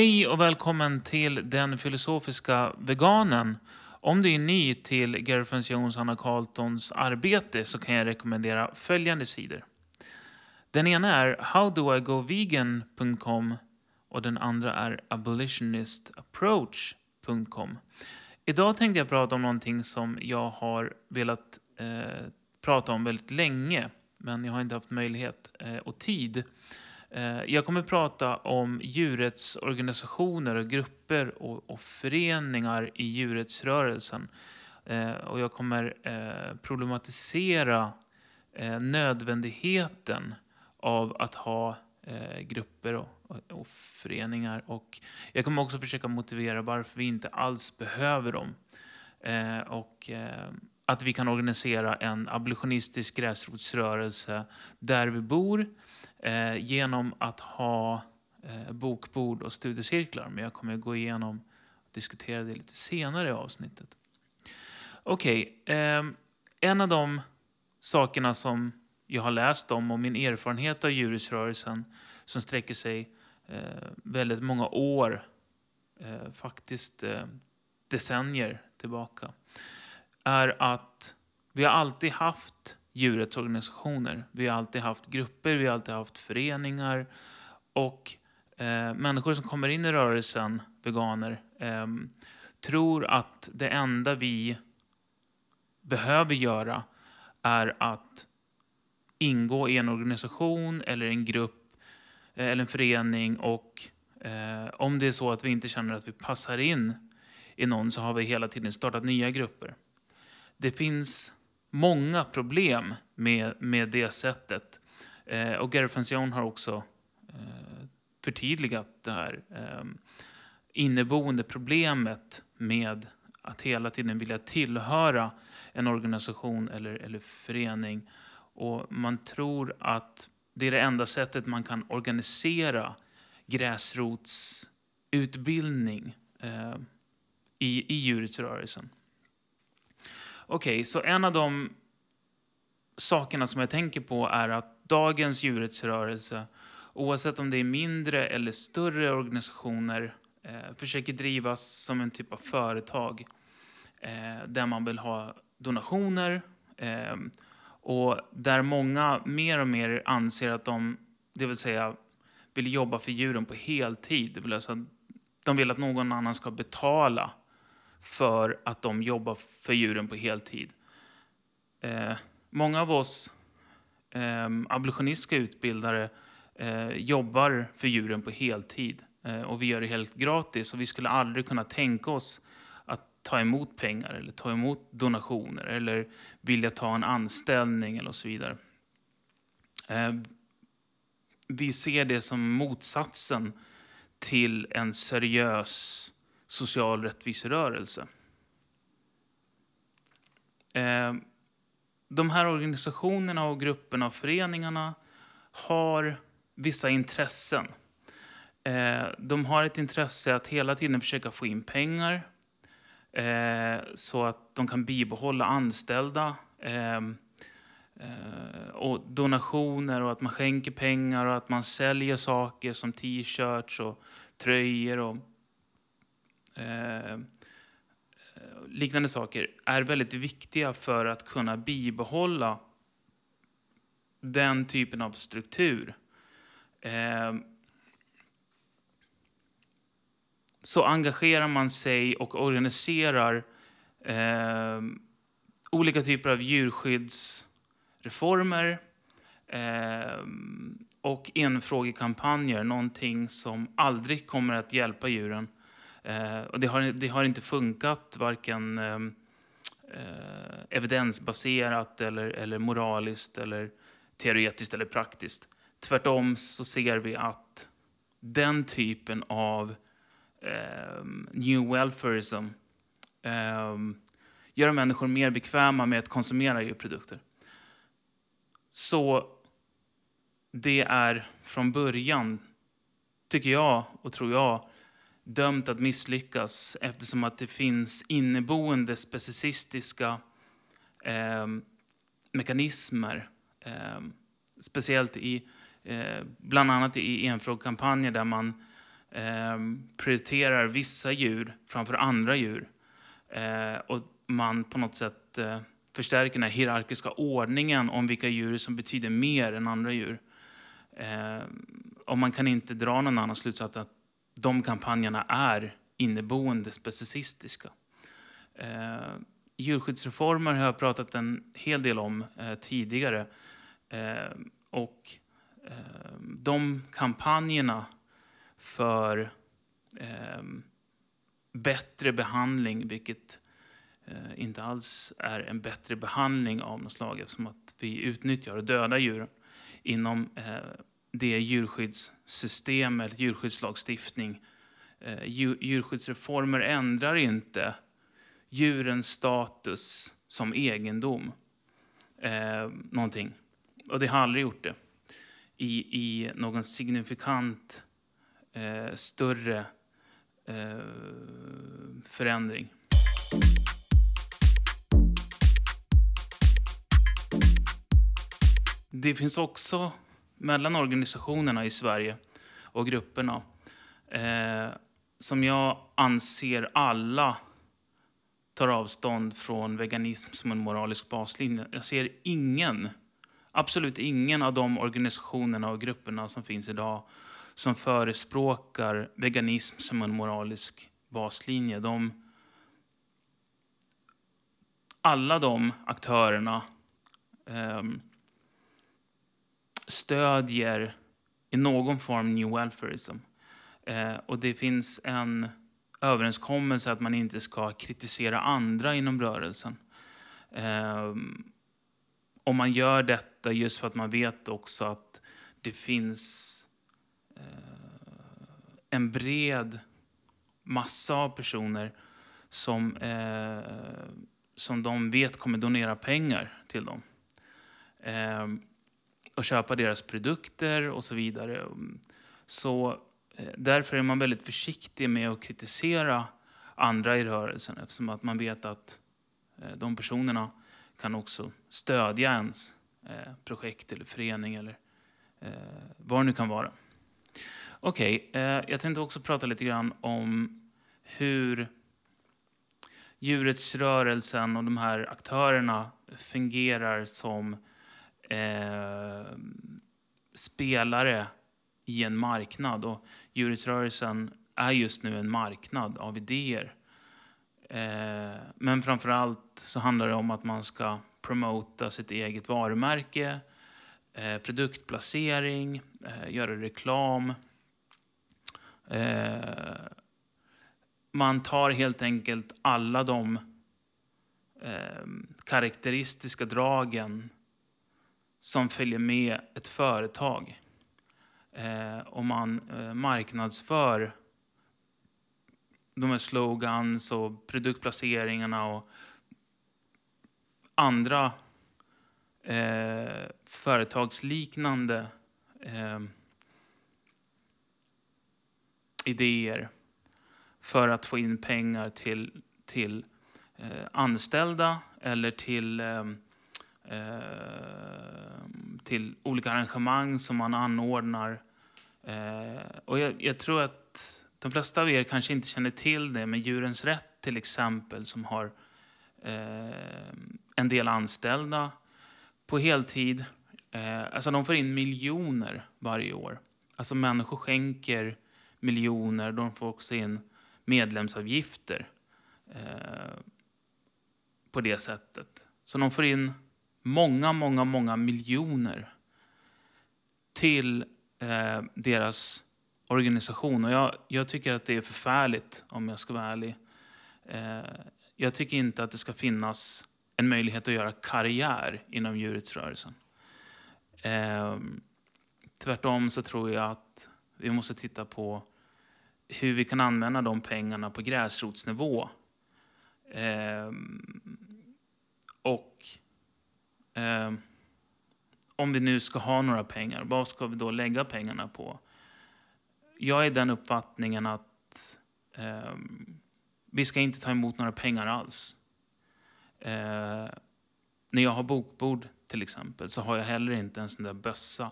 Hej och välkommen till Den filosofiska veganen. Om du är ny till Gerfens Jones och Anna Carltons arbete så kan jag rekommendera följande sidor. Den ena är howdoigovegan.com och den andra är abolitionistapproach.com. Idag tänkte jag prata om någonting som jag har velat eh, prata om väldigt länge men jag har inte haft möjlighet eh, och tid. Eh, jag kommer prata om djurrättsorganisationer och grupper och, och föreningar i djurrättsrörelsen. Eh, och jag kommer eh, problematisera nödvändigheten av att ha grupper och, och, och, föreningar. Och jag kommer också försöka motivera varför vi inte alls behöver dem. Och att vi kan organisera en abolitionistisk gräsrotsrörelse där vi bor eh, genom att ha eh, bokbord och studiecirklar. Men jag kommer gå igenom och diskutera det lite senare i avsnittet. Okej, okay, eh, en av de sakerna som jag har läst om och min erfarenhet av djurrättsrörelsen som sträcker sig eh, väldigt många år, eh, faktiskt eh, decennier tillbaka, är att vi har alltid haft djurrättsorganisationer. Vi har alltid haft grupper, vi har alltid haft föreningar. Och eh, människor som kommer in i rörelsen, veganer, eh, tror att det enda vi behöver göra är att ingå i en organisation eller en grupp eh, eller en förening och eh, om det är så att vi inte känner att vi passar in i någon så har vi hela tiden startat nya grupper. Det finns många problem med, med det sättet. Eh, och Gareth har också eh, förtydligat det här eh, inneboende problemet med att hela tiden vilja tillhöra en organisation eller, eller förening. Och man tror att det är det enda sättet man kan organisera gräsrotsutbildning eh, i, i djurrättsrörelsen. Okej, okay, så en av de sakerna som jag tänker på är att dagens djurrättsrörelse, oavsett om det är mindre eller större organisationer, eh, försöker drivas som en typ av företag eh, där man vill ha donationer eh, och där många mer och mer anser att de, det vill säga, vill jobba för djuren på heltid. Det vill säga, de vill att någon annan ska betala för att de jobbar för djuren på heltid. Eh, många av oss eh, abolitionistiska utbildare eh, jobbar för djuren på heltid eh, och vi gör det helt gratis och vi skulle aldrig kunna tänka oss att ta emot pengar eller ta emot donationer eller vilja ta en anställning eller så vidare. Eh, vi ser det som motsatsen till en seriös social rättviserörelse. Eh, de här organisationerna och grupperna och föreningarna har vissa intressen. Eh, de har ett intresse att hela tiden försöka få in pengar eh, så att de kan bibehålla anställda och donationer och att man skänker pengar och att man säljer saker som t-shirts och tröjor och Eh, liknande saker är väldigt viktiga för att kunna bibehålla den typen av struktur. Eh, så engagerar man sig och organiserar eh, olika typer av djurskyddsreformer eh, och enfrågekampanjer, någonting som aldrig kommer att hjälpa djuren Eh, och det, har, det har inte funkat varken ehm, eh, evidensbaserat eller, eller moraliskt eller teoretiskt eller praktiskt. Tvärtom så ser vi att den typen av eh, new welfareism eh, gör människor mer bekväma med att konsumera djurprodukter. Så det är från början, tycker jag och tror jag, dömt att misslyckas eftersom att det finns inneboende specicistiska eh, mekanismer. Eh, speciellt i, eh, bland annat i enfrågekampanjer där man eh, prioriterar vissa djur framför andra djur. Eh, och man på något sätt eh, förstärker den här hierarkiska ordningen om vilka djur som betyder mer än andra djur. Eh, och man kan inte dra någon annan slutsats att de kampanjerna är inneboende specicistiska. Eh, djurskyddsreformer har jag pratat en hel del om eh, tidigare. Eh, och eh, de kampanjerna för eh, bättre behandling, vilket eh, inte alls är en bättre behandling av något slag eftersom att vi utnyttjar och dödar djur inom eh, det djurskyddssystem eller djurskyddslagstiftning. Eh, djurskyddsreformer ändrar inte djurens status som egendom. Eh, någonting. Och det har aldrig gjort det. I, i någon signifikant eh, större eh, förändring. Det finns också mellan organisationerna i Sverige och grupperna eh, som jag anser alla tar avstånd från veganism som en moralisk baslinje. Jag ser ingen, absolut ingen av de organisationerna och grupperna som finns idag som förespråkar veganism som en moralisk baslinje. De, alla de aktörerna eh, stödjer i någon form new welfareism. Eh, och det finns en överenskommelse att man inte ska kritisera andra inom rörelsen. Eh, och man gör detta just för att man vet också att det finns eh, en bred massa av personer som, eh, som de vet kommer donera pengar till dem. Eh, och köpa deras produkter och så vidare. Så eh, därför är man väldigt försiktig med att kritisera andra i rörelsen eftersom att man vet att eh, de personerna kan också stödja ens eh, projekt eller förening eller vad det nu kan vara. Okej, okay, jag tänkte också prata lite grann om hur djurrättsrörelsen och de här aktörerna fungerar som eh, spelare i en marknad. Och djurrättsrörelsen är just nu en marknad av idéer. Eh, men framför allt så handlar det om att man ska promota sitt eget varumärke, eh, produktplacering, eh, göra reklam. Eh, man tar helt enkelt alla de eh, karaktäristiska dragen som följer med ett företag. Eh, och man eh, marknadsför de här slogans och produktplaceringarna och andra eh, företagsliknande eh, idéer för att få in pengar till, till eh, anställda eller till eh, Eh, till olika arrangemang som man anordnar. Eh, och jag, jag, tror att de flesta av er kanske inte känner till det, men Djurens Rätt till exempel som har eh, en del anställda på heltid. Eh, alltså de får in miljoner varje år. Alltså människor skänker miljoner, de får också in medlemsavgifter eh, på det sättet. Så de får in många, många, många miljoner till eh, deras organisation. Och jag, jag, tycker att det är förfärligt, om jag ska vara ärlig. Eh, jag tycker inte att det ska finnas en möjlighet att göra karriär inom djurrättsrörelsen. Eh, tvärtom så tror jag att vi måste titta på hur vi kan använda de pengarna på gräsrotsnivå. Eh, och Eh, om vi nu ska ha några pengar, vad ska vi då lägga pengarna på? Jag är den uppfattningen att eh, vi ska inte ta emot några pengar alls. Eh, när jag har bokbord till exempel så har jag heller inte en sån där bössa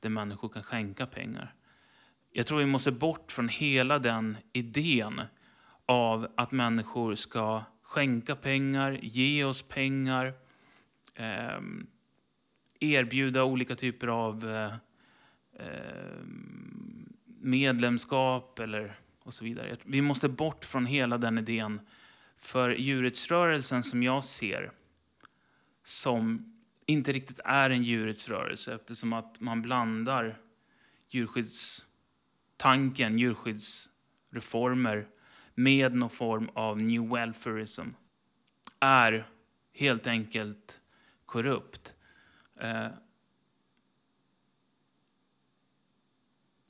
där människor kan skänka pengar. Jag tror vi måste bort från hela den idén av att människor ska skänka pengar, ge oss pengar, eh, erbjuda olika typer av eh, ehm, medlemskap eller och så vidare. Vi måste bort från hela den idén. För djurrättsrörelsen som jag ser som inte riktigt är en djurrättsrörelse eftersom att man blandar djurskyddstanken, djurskyddsreformer med någon form av new welfareism är helt enkelt korrupt. Eh,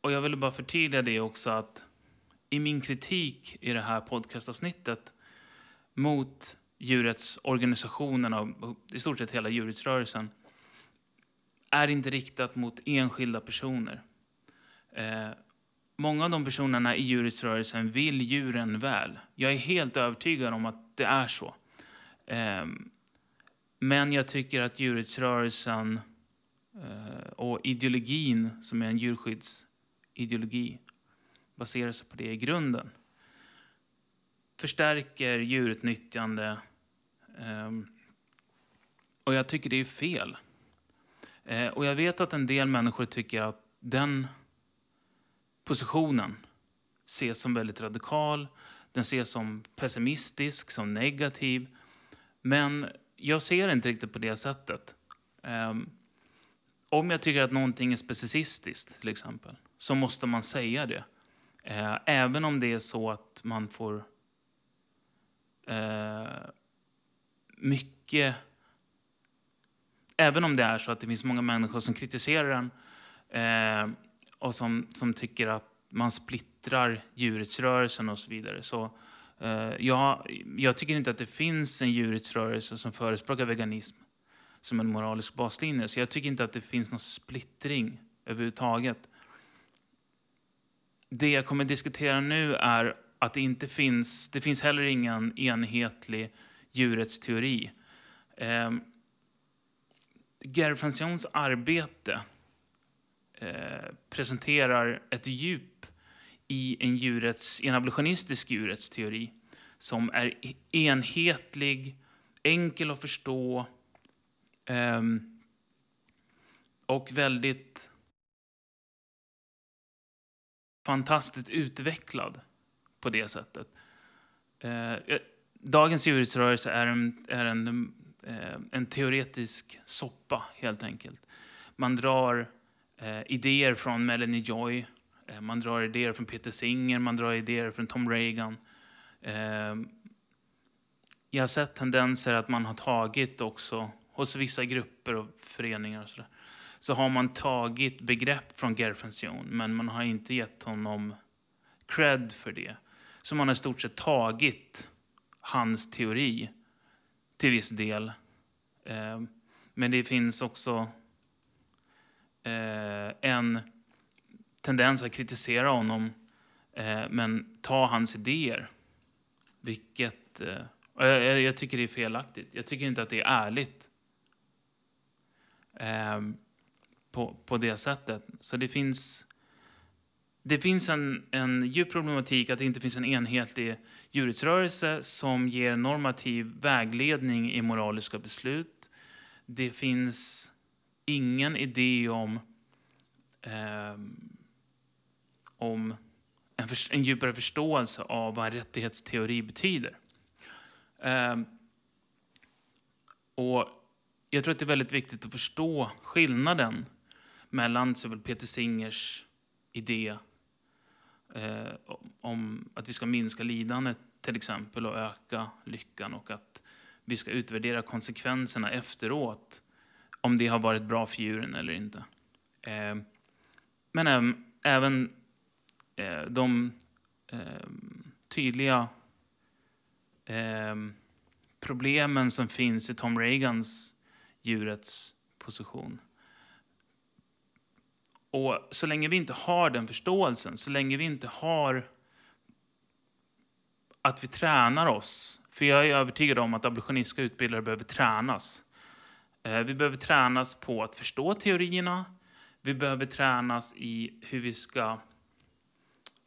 och jag vill bara förtydliga det också att i min kritik i det här podcastavsnittet mot djurrättsorganisationerna och i stort sett hela djurrättsrörelsen är inte riktat mot enskilda personer. Eh, många av de personerna i djurrättsrörelsen vill djuren väl. Jag är helt övertygad om att det är så. Eh, men jag tycker att djurrättsrörelsen eh, och ideologin, som är en djurskyddsideologi, baserar sig på det i grunden. Förstärker djurutnyttjande. Ehm, och jag tycker det är fel. Eh, och jag vet att en del människor tycker att den positionen ses som väldigt radikal. Den ses som pessimistisk, som negativ. Men jag ser det inte riktigt på det sättet. Um, om jag tycker att någonting är specicistiskt, till exempel, så måste man säga det. Uh, även om det är så att man får uh, mycket... Även om det är så att det finns många människor som kritiserar den uh, eh, och som, som tycker att man splittrar djurrättsrörelsen och så vidare. Så Eh, jag, jag tycker inte att det finns en djurrättsrörelse som förespråkar veganism som en moralisk baslinje. Så jag tycker inte att det finns någon splittring överhuvudtaget. Det jag kommer att diskutera nu är att det inte finns, det finns heller ingen enhetlig djurrättsteori. Eh, Gary Francions arbete eh, presenterar ett djup i en, djurets, en abolitionistisk djurrättsteori som är enhetlig, enkel att förstå um, och väldigt fantastiskt utvecklad på det sättet. Uh, dagens djurrättsrörelse är en, är en, uh, en teoretisk soppa, helt enkelt. Man drar uh, idéer från Melanie Joy Eh, man drar idéer från Peter Singer, man drar idéer från Tom Reagan. Ehm, jag har sett tendenser att man har tagit också, hos vissa grupper och föreningar och så, där, så har man tagit begrepp från Gerfension, men man har inte gett honom cred för det. Så man har i stort sett tagit hans teori till viss del. Ehm, men det finns också eh, en tendens att kritisera honom eh, men ta hans idéer. Vilket... Eh, jag, jag, tycker det är felaktigt. Jag tycker inte att det är ärligt eh, på, på det sättet. Så det finns... Det finns en, en djup problematik att det inte finns en enhetlig djurrättsrörelse som ger normativ vägledning i moraliska beslut. Det finns ingen idé om eh, om en, för, en djupare förståelse av vad en rättighetsteori betyder. Um, och jag tror att det är väldigt viktigt att förstå skillnaden mellan till Peter Singers idé eh, om att vi ska minska lidandet till exempel och öka lyckan och att vi ska utvärdera konsekvenserna efteråt om det har varit bra för djuren eller inte. Eh, men även, även Eh, de eh, tydliga eh, problemen som finns i Tom Reagans djurets position. Och så länge vi inte har den förståelsen, så länge vi inte har att vi tränar oss. För jag är övertygad om att abolitionistiska utbildare behöver tränas. Eh, vi behöver tränas på att förstå teorierna. Vi behöver tränas i hur vi ska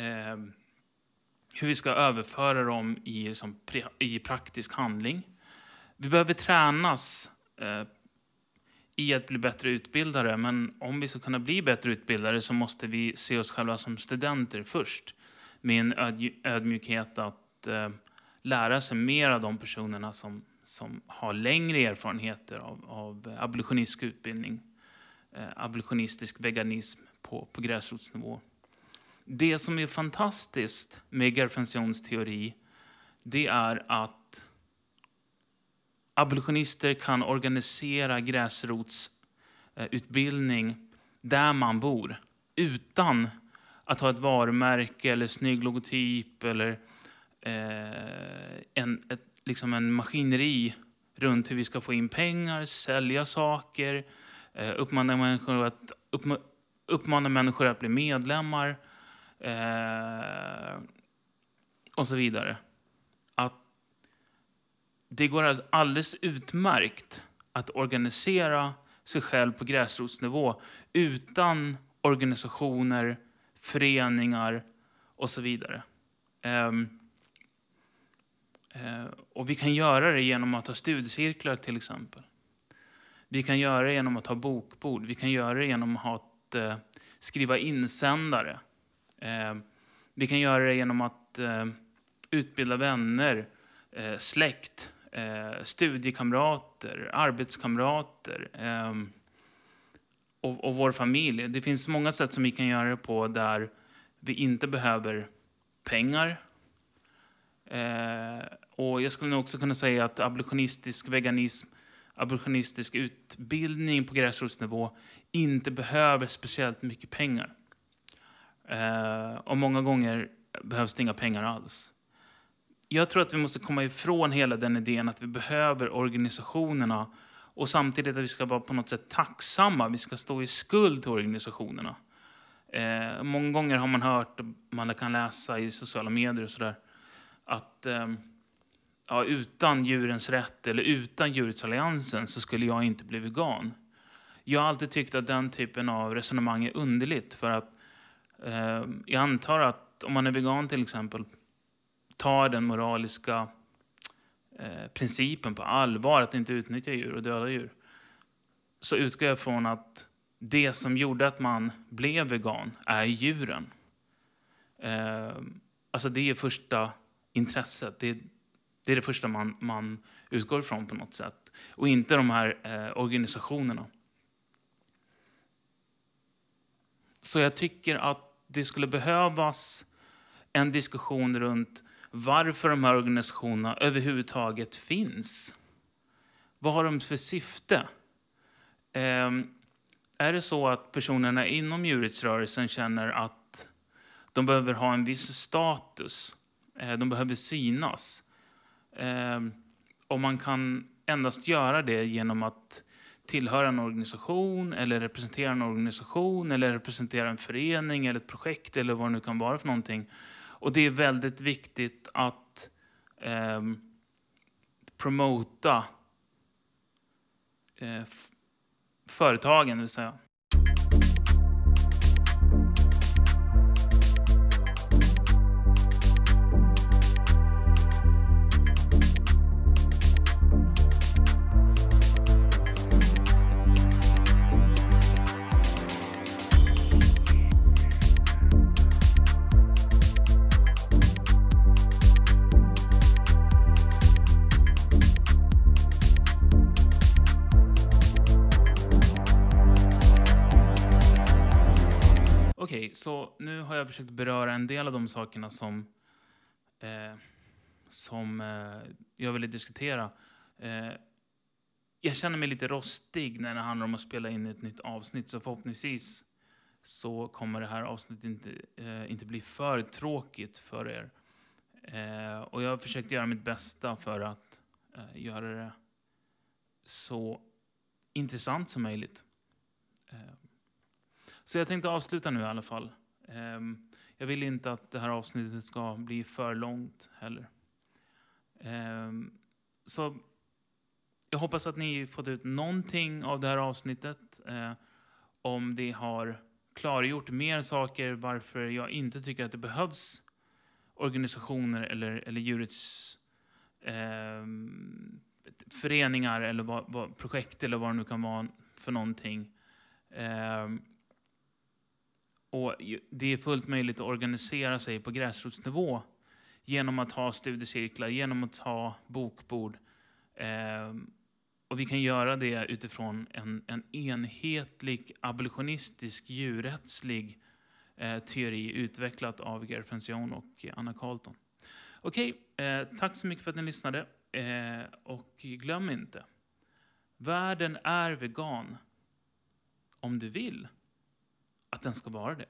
eh, hur vi ska överföra dem i, liksom, i praktisk handling. Vi behöver tränas eh, i att bli bättre utbildare, men om vi ska kunna bli bättre utbildare så måste vi se oss själva som studenter först. Med en ödmjukhet att eh, lära sig mer av de personerna som, som har längre erfarenheter av, av abolitionistisk utbildning, eh, abolitionistisk veganism på, på gräsrotsnivå. Det som är fantastiskt med Gerfensions teori, det är att abolitionister kan organisera gräsrotsutbildning eh, där man bor utan att ha ett varumärke eller snygg logotyp eller eh, en, ett, liksom en maskineri runt hur vi ska få in pengar, sälja saker, eh, uppmana, människor att, uppma, uppmana människor att bli medlemmar eh, och så vidare. Att det går alldeles utmärkt att organisera sig själv på gräsrotsnivå utan organisationer, föreningar och så vidare. Um, uh, och vi kan göra det genom att ha studiecirklar till exempel. Vi kan göra det genom att ha bokbord. Vi kan göra det genom att uh, skriva insändare. Ehm, vi kan göra det genom att ehm, utbilda vänner, eh, släkt, eh, studiekamrater, arbetskamrater ehm, och, och vår familj. Det finns många sätt som vi kan göra det på där vi inte behöver pengar. Eh, och jag skulle nog också kunna säga att abolitionistisk veganism, abolitionistisk utbildning på gräsrotsnivå inte behöver speciellt mycket pengar. Eh, och många gånger behövs det inga pengar alls. Jag tror att vi måste komma ifrån hela den idén att vi behöver organisationerna och samtidigt att vi ska vara på något sätt tacksamma. Vi ska stå i skuld till organisationerna. Eh, många gånger har man hört, man kan läsa i sociala medier och sådär, att eh, ja, utan djurens rätt eller utan djurrättsalliansen så skulle jag inte bli vegan. Jag har alltid tyckt att den typen av resonemang är underligt för att Eh, jag antar att om man är vegan till exempel tar den moraliska Eh, principen på allvar, att inte utnyttja djur och döda djur, så utgår jag från att det som gjorde att man blev vegan är djuren. Eh, alltså det är första intresset. Det, det är det första man, man utgår ifrån på något sätt. Och inte de här eh, organisationerna. Så jag tycker att det skulle behövas en diskussion runt varför de här organisationerna överhuvudtaget finns. Vad har de för syfte? Eh, är det så att personerna inom djurrättsrörelsen känner att de behöver ha en viss status, eh, de behöver synas. Eh, och man kan endast göra det genom att tillhöra en organisation eller representera en organisation eller representera en förening eller ett projekt eller vad det nu kan vara för någonting och det är väldigt viktigt att eh, promota eh, företagen, vill säga. Försökt beröra en del av de sakerna som, eh, som eh, jag ville diskutera. Eh, jag känner mig lite rostig när det handlar om att spela in ett nytt avsnitt, så förhoppningsvis så kommer det här avsnittet inte, eh, inte bli för tråkigt för er. Eh, och jag har försökt göra mitt bästa för att eh, göra det så intressant som möjligt. Eh, så jag tänkte avsluta nu i alla fall. Ehm, jag vill inte att det här avsnittet ska bli för långt heller. Ehm, så jag hoppas att ni fått ut någonting av det här avsnittet. Eh, om det har klargjort mer saker varför jag inte tycker att det behövs organisationer eller, eller djurets eh, föreningar eller vad, vad, projekt eller vad det nu kan vara för någonting. Eh, och det är fullt möjligt att organisera sig på gräsrotsnivå genom att ha studiecirklar, genom att ha bokbord. Eh, och vi kan göra det utifrån en, en enhetlig abolitionistisk djurrättslig eh, teori utvecklat av Gary och Anna Carlton. Okej, eh, tack så mycket för att ni lyssnade. Eh, och glöm inte, världen är vegan om du vill att den ska vara det.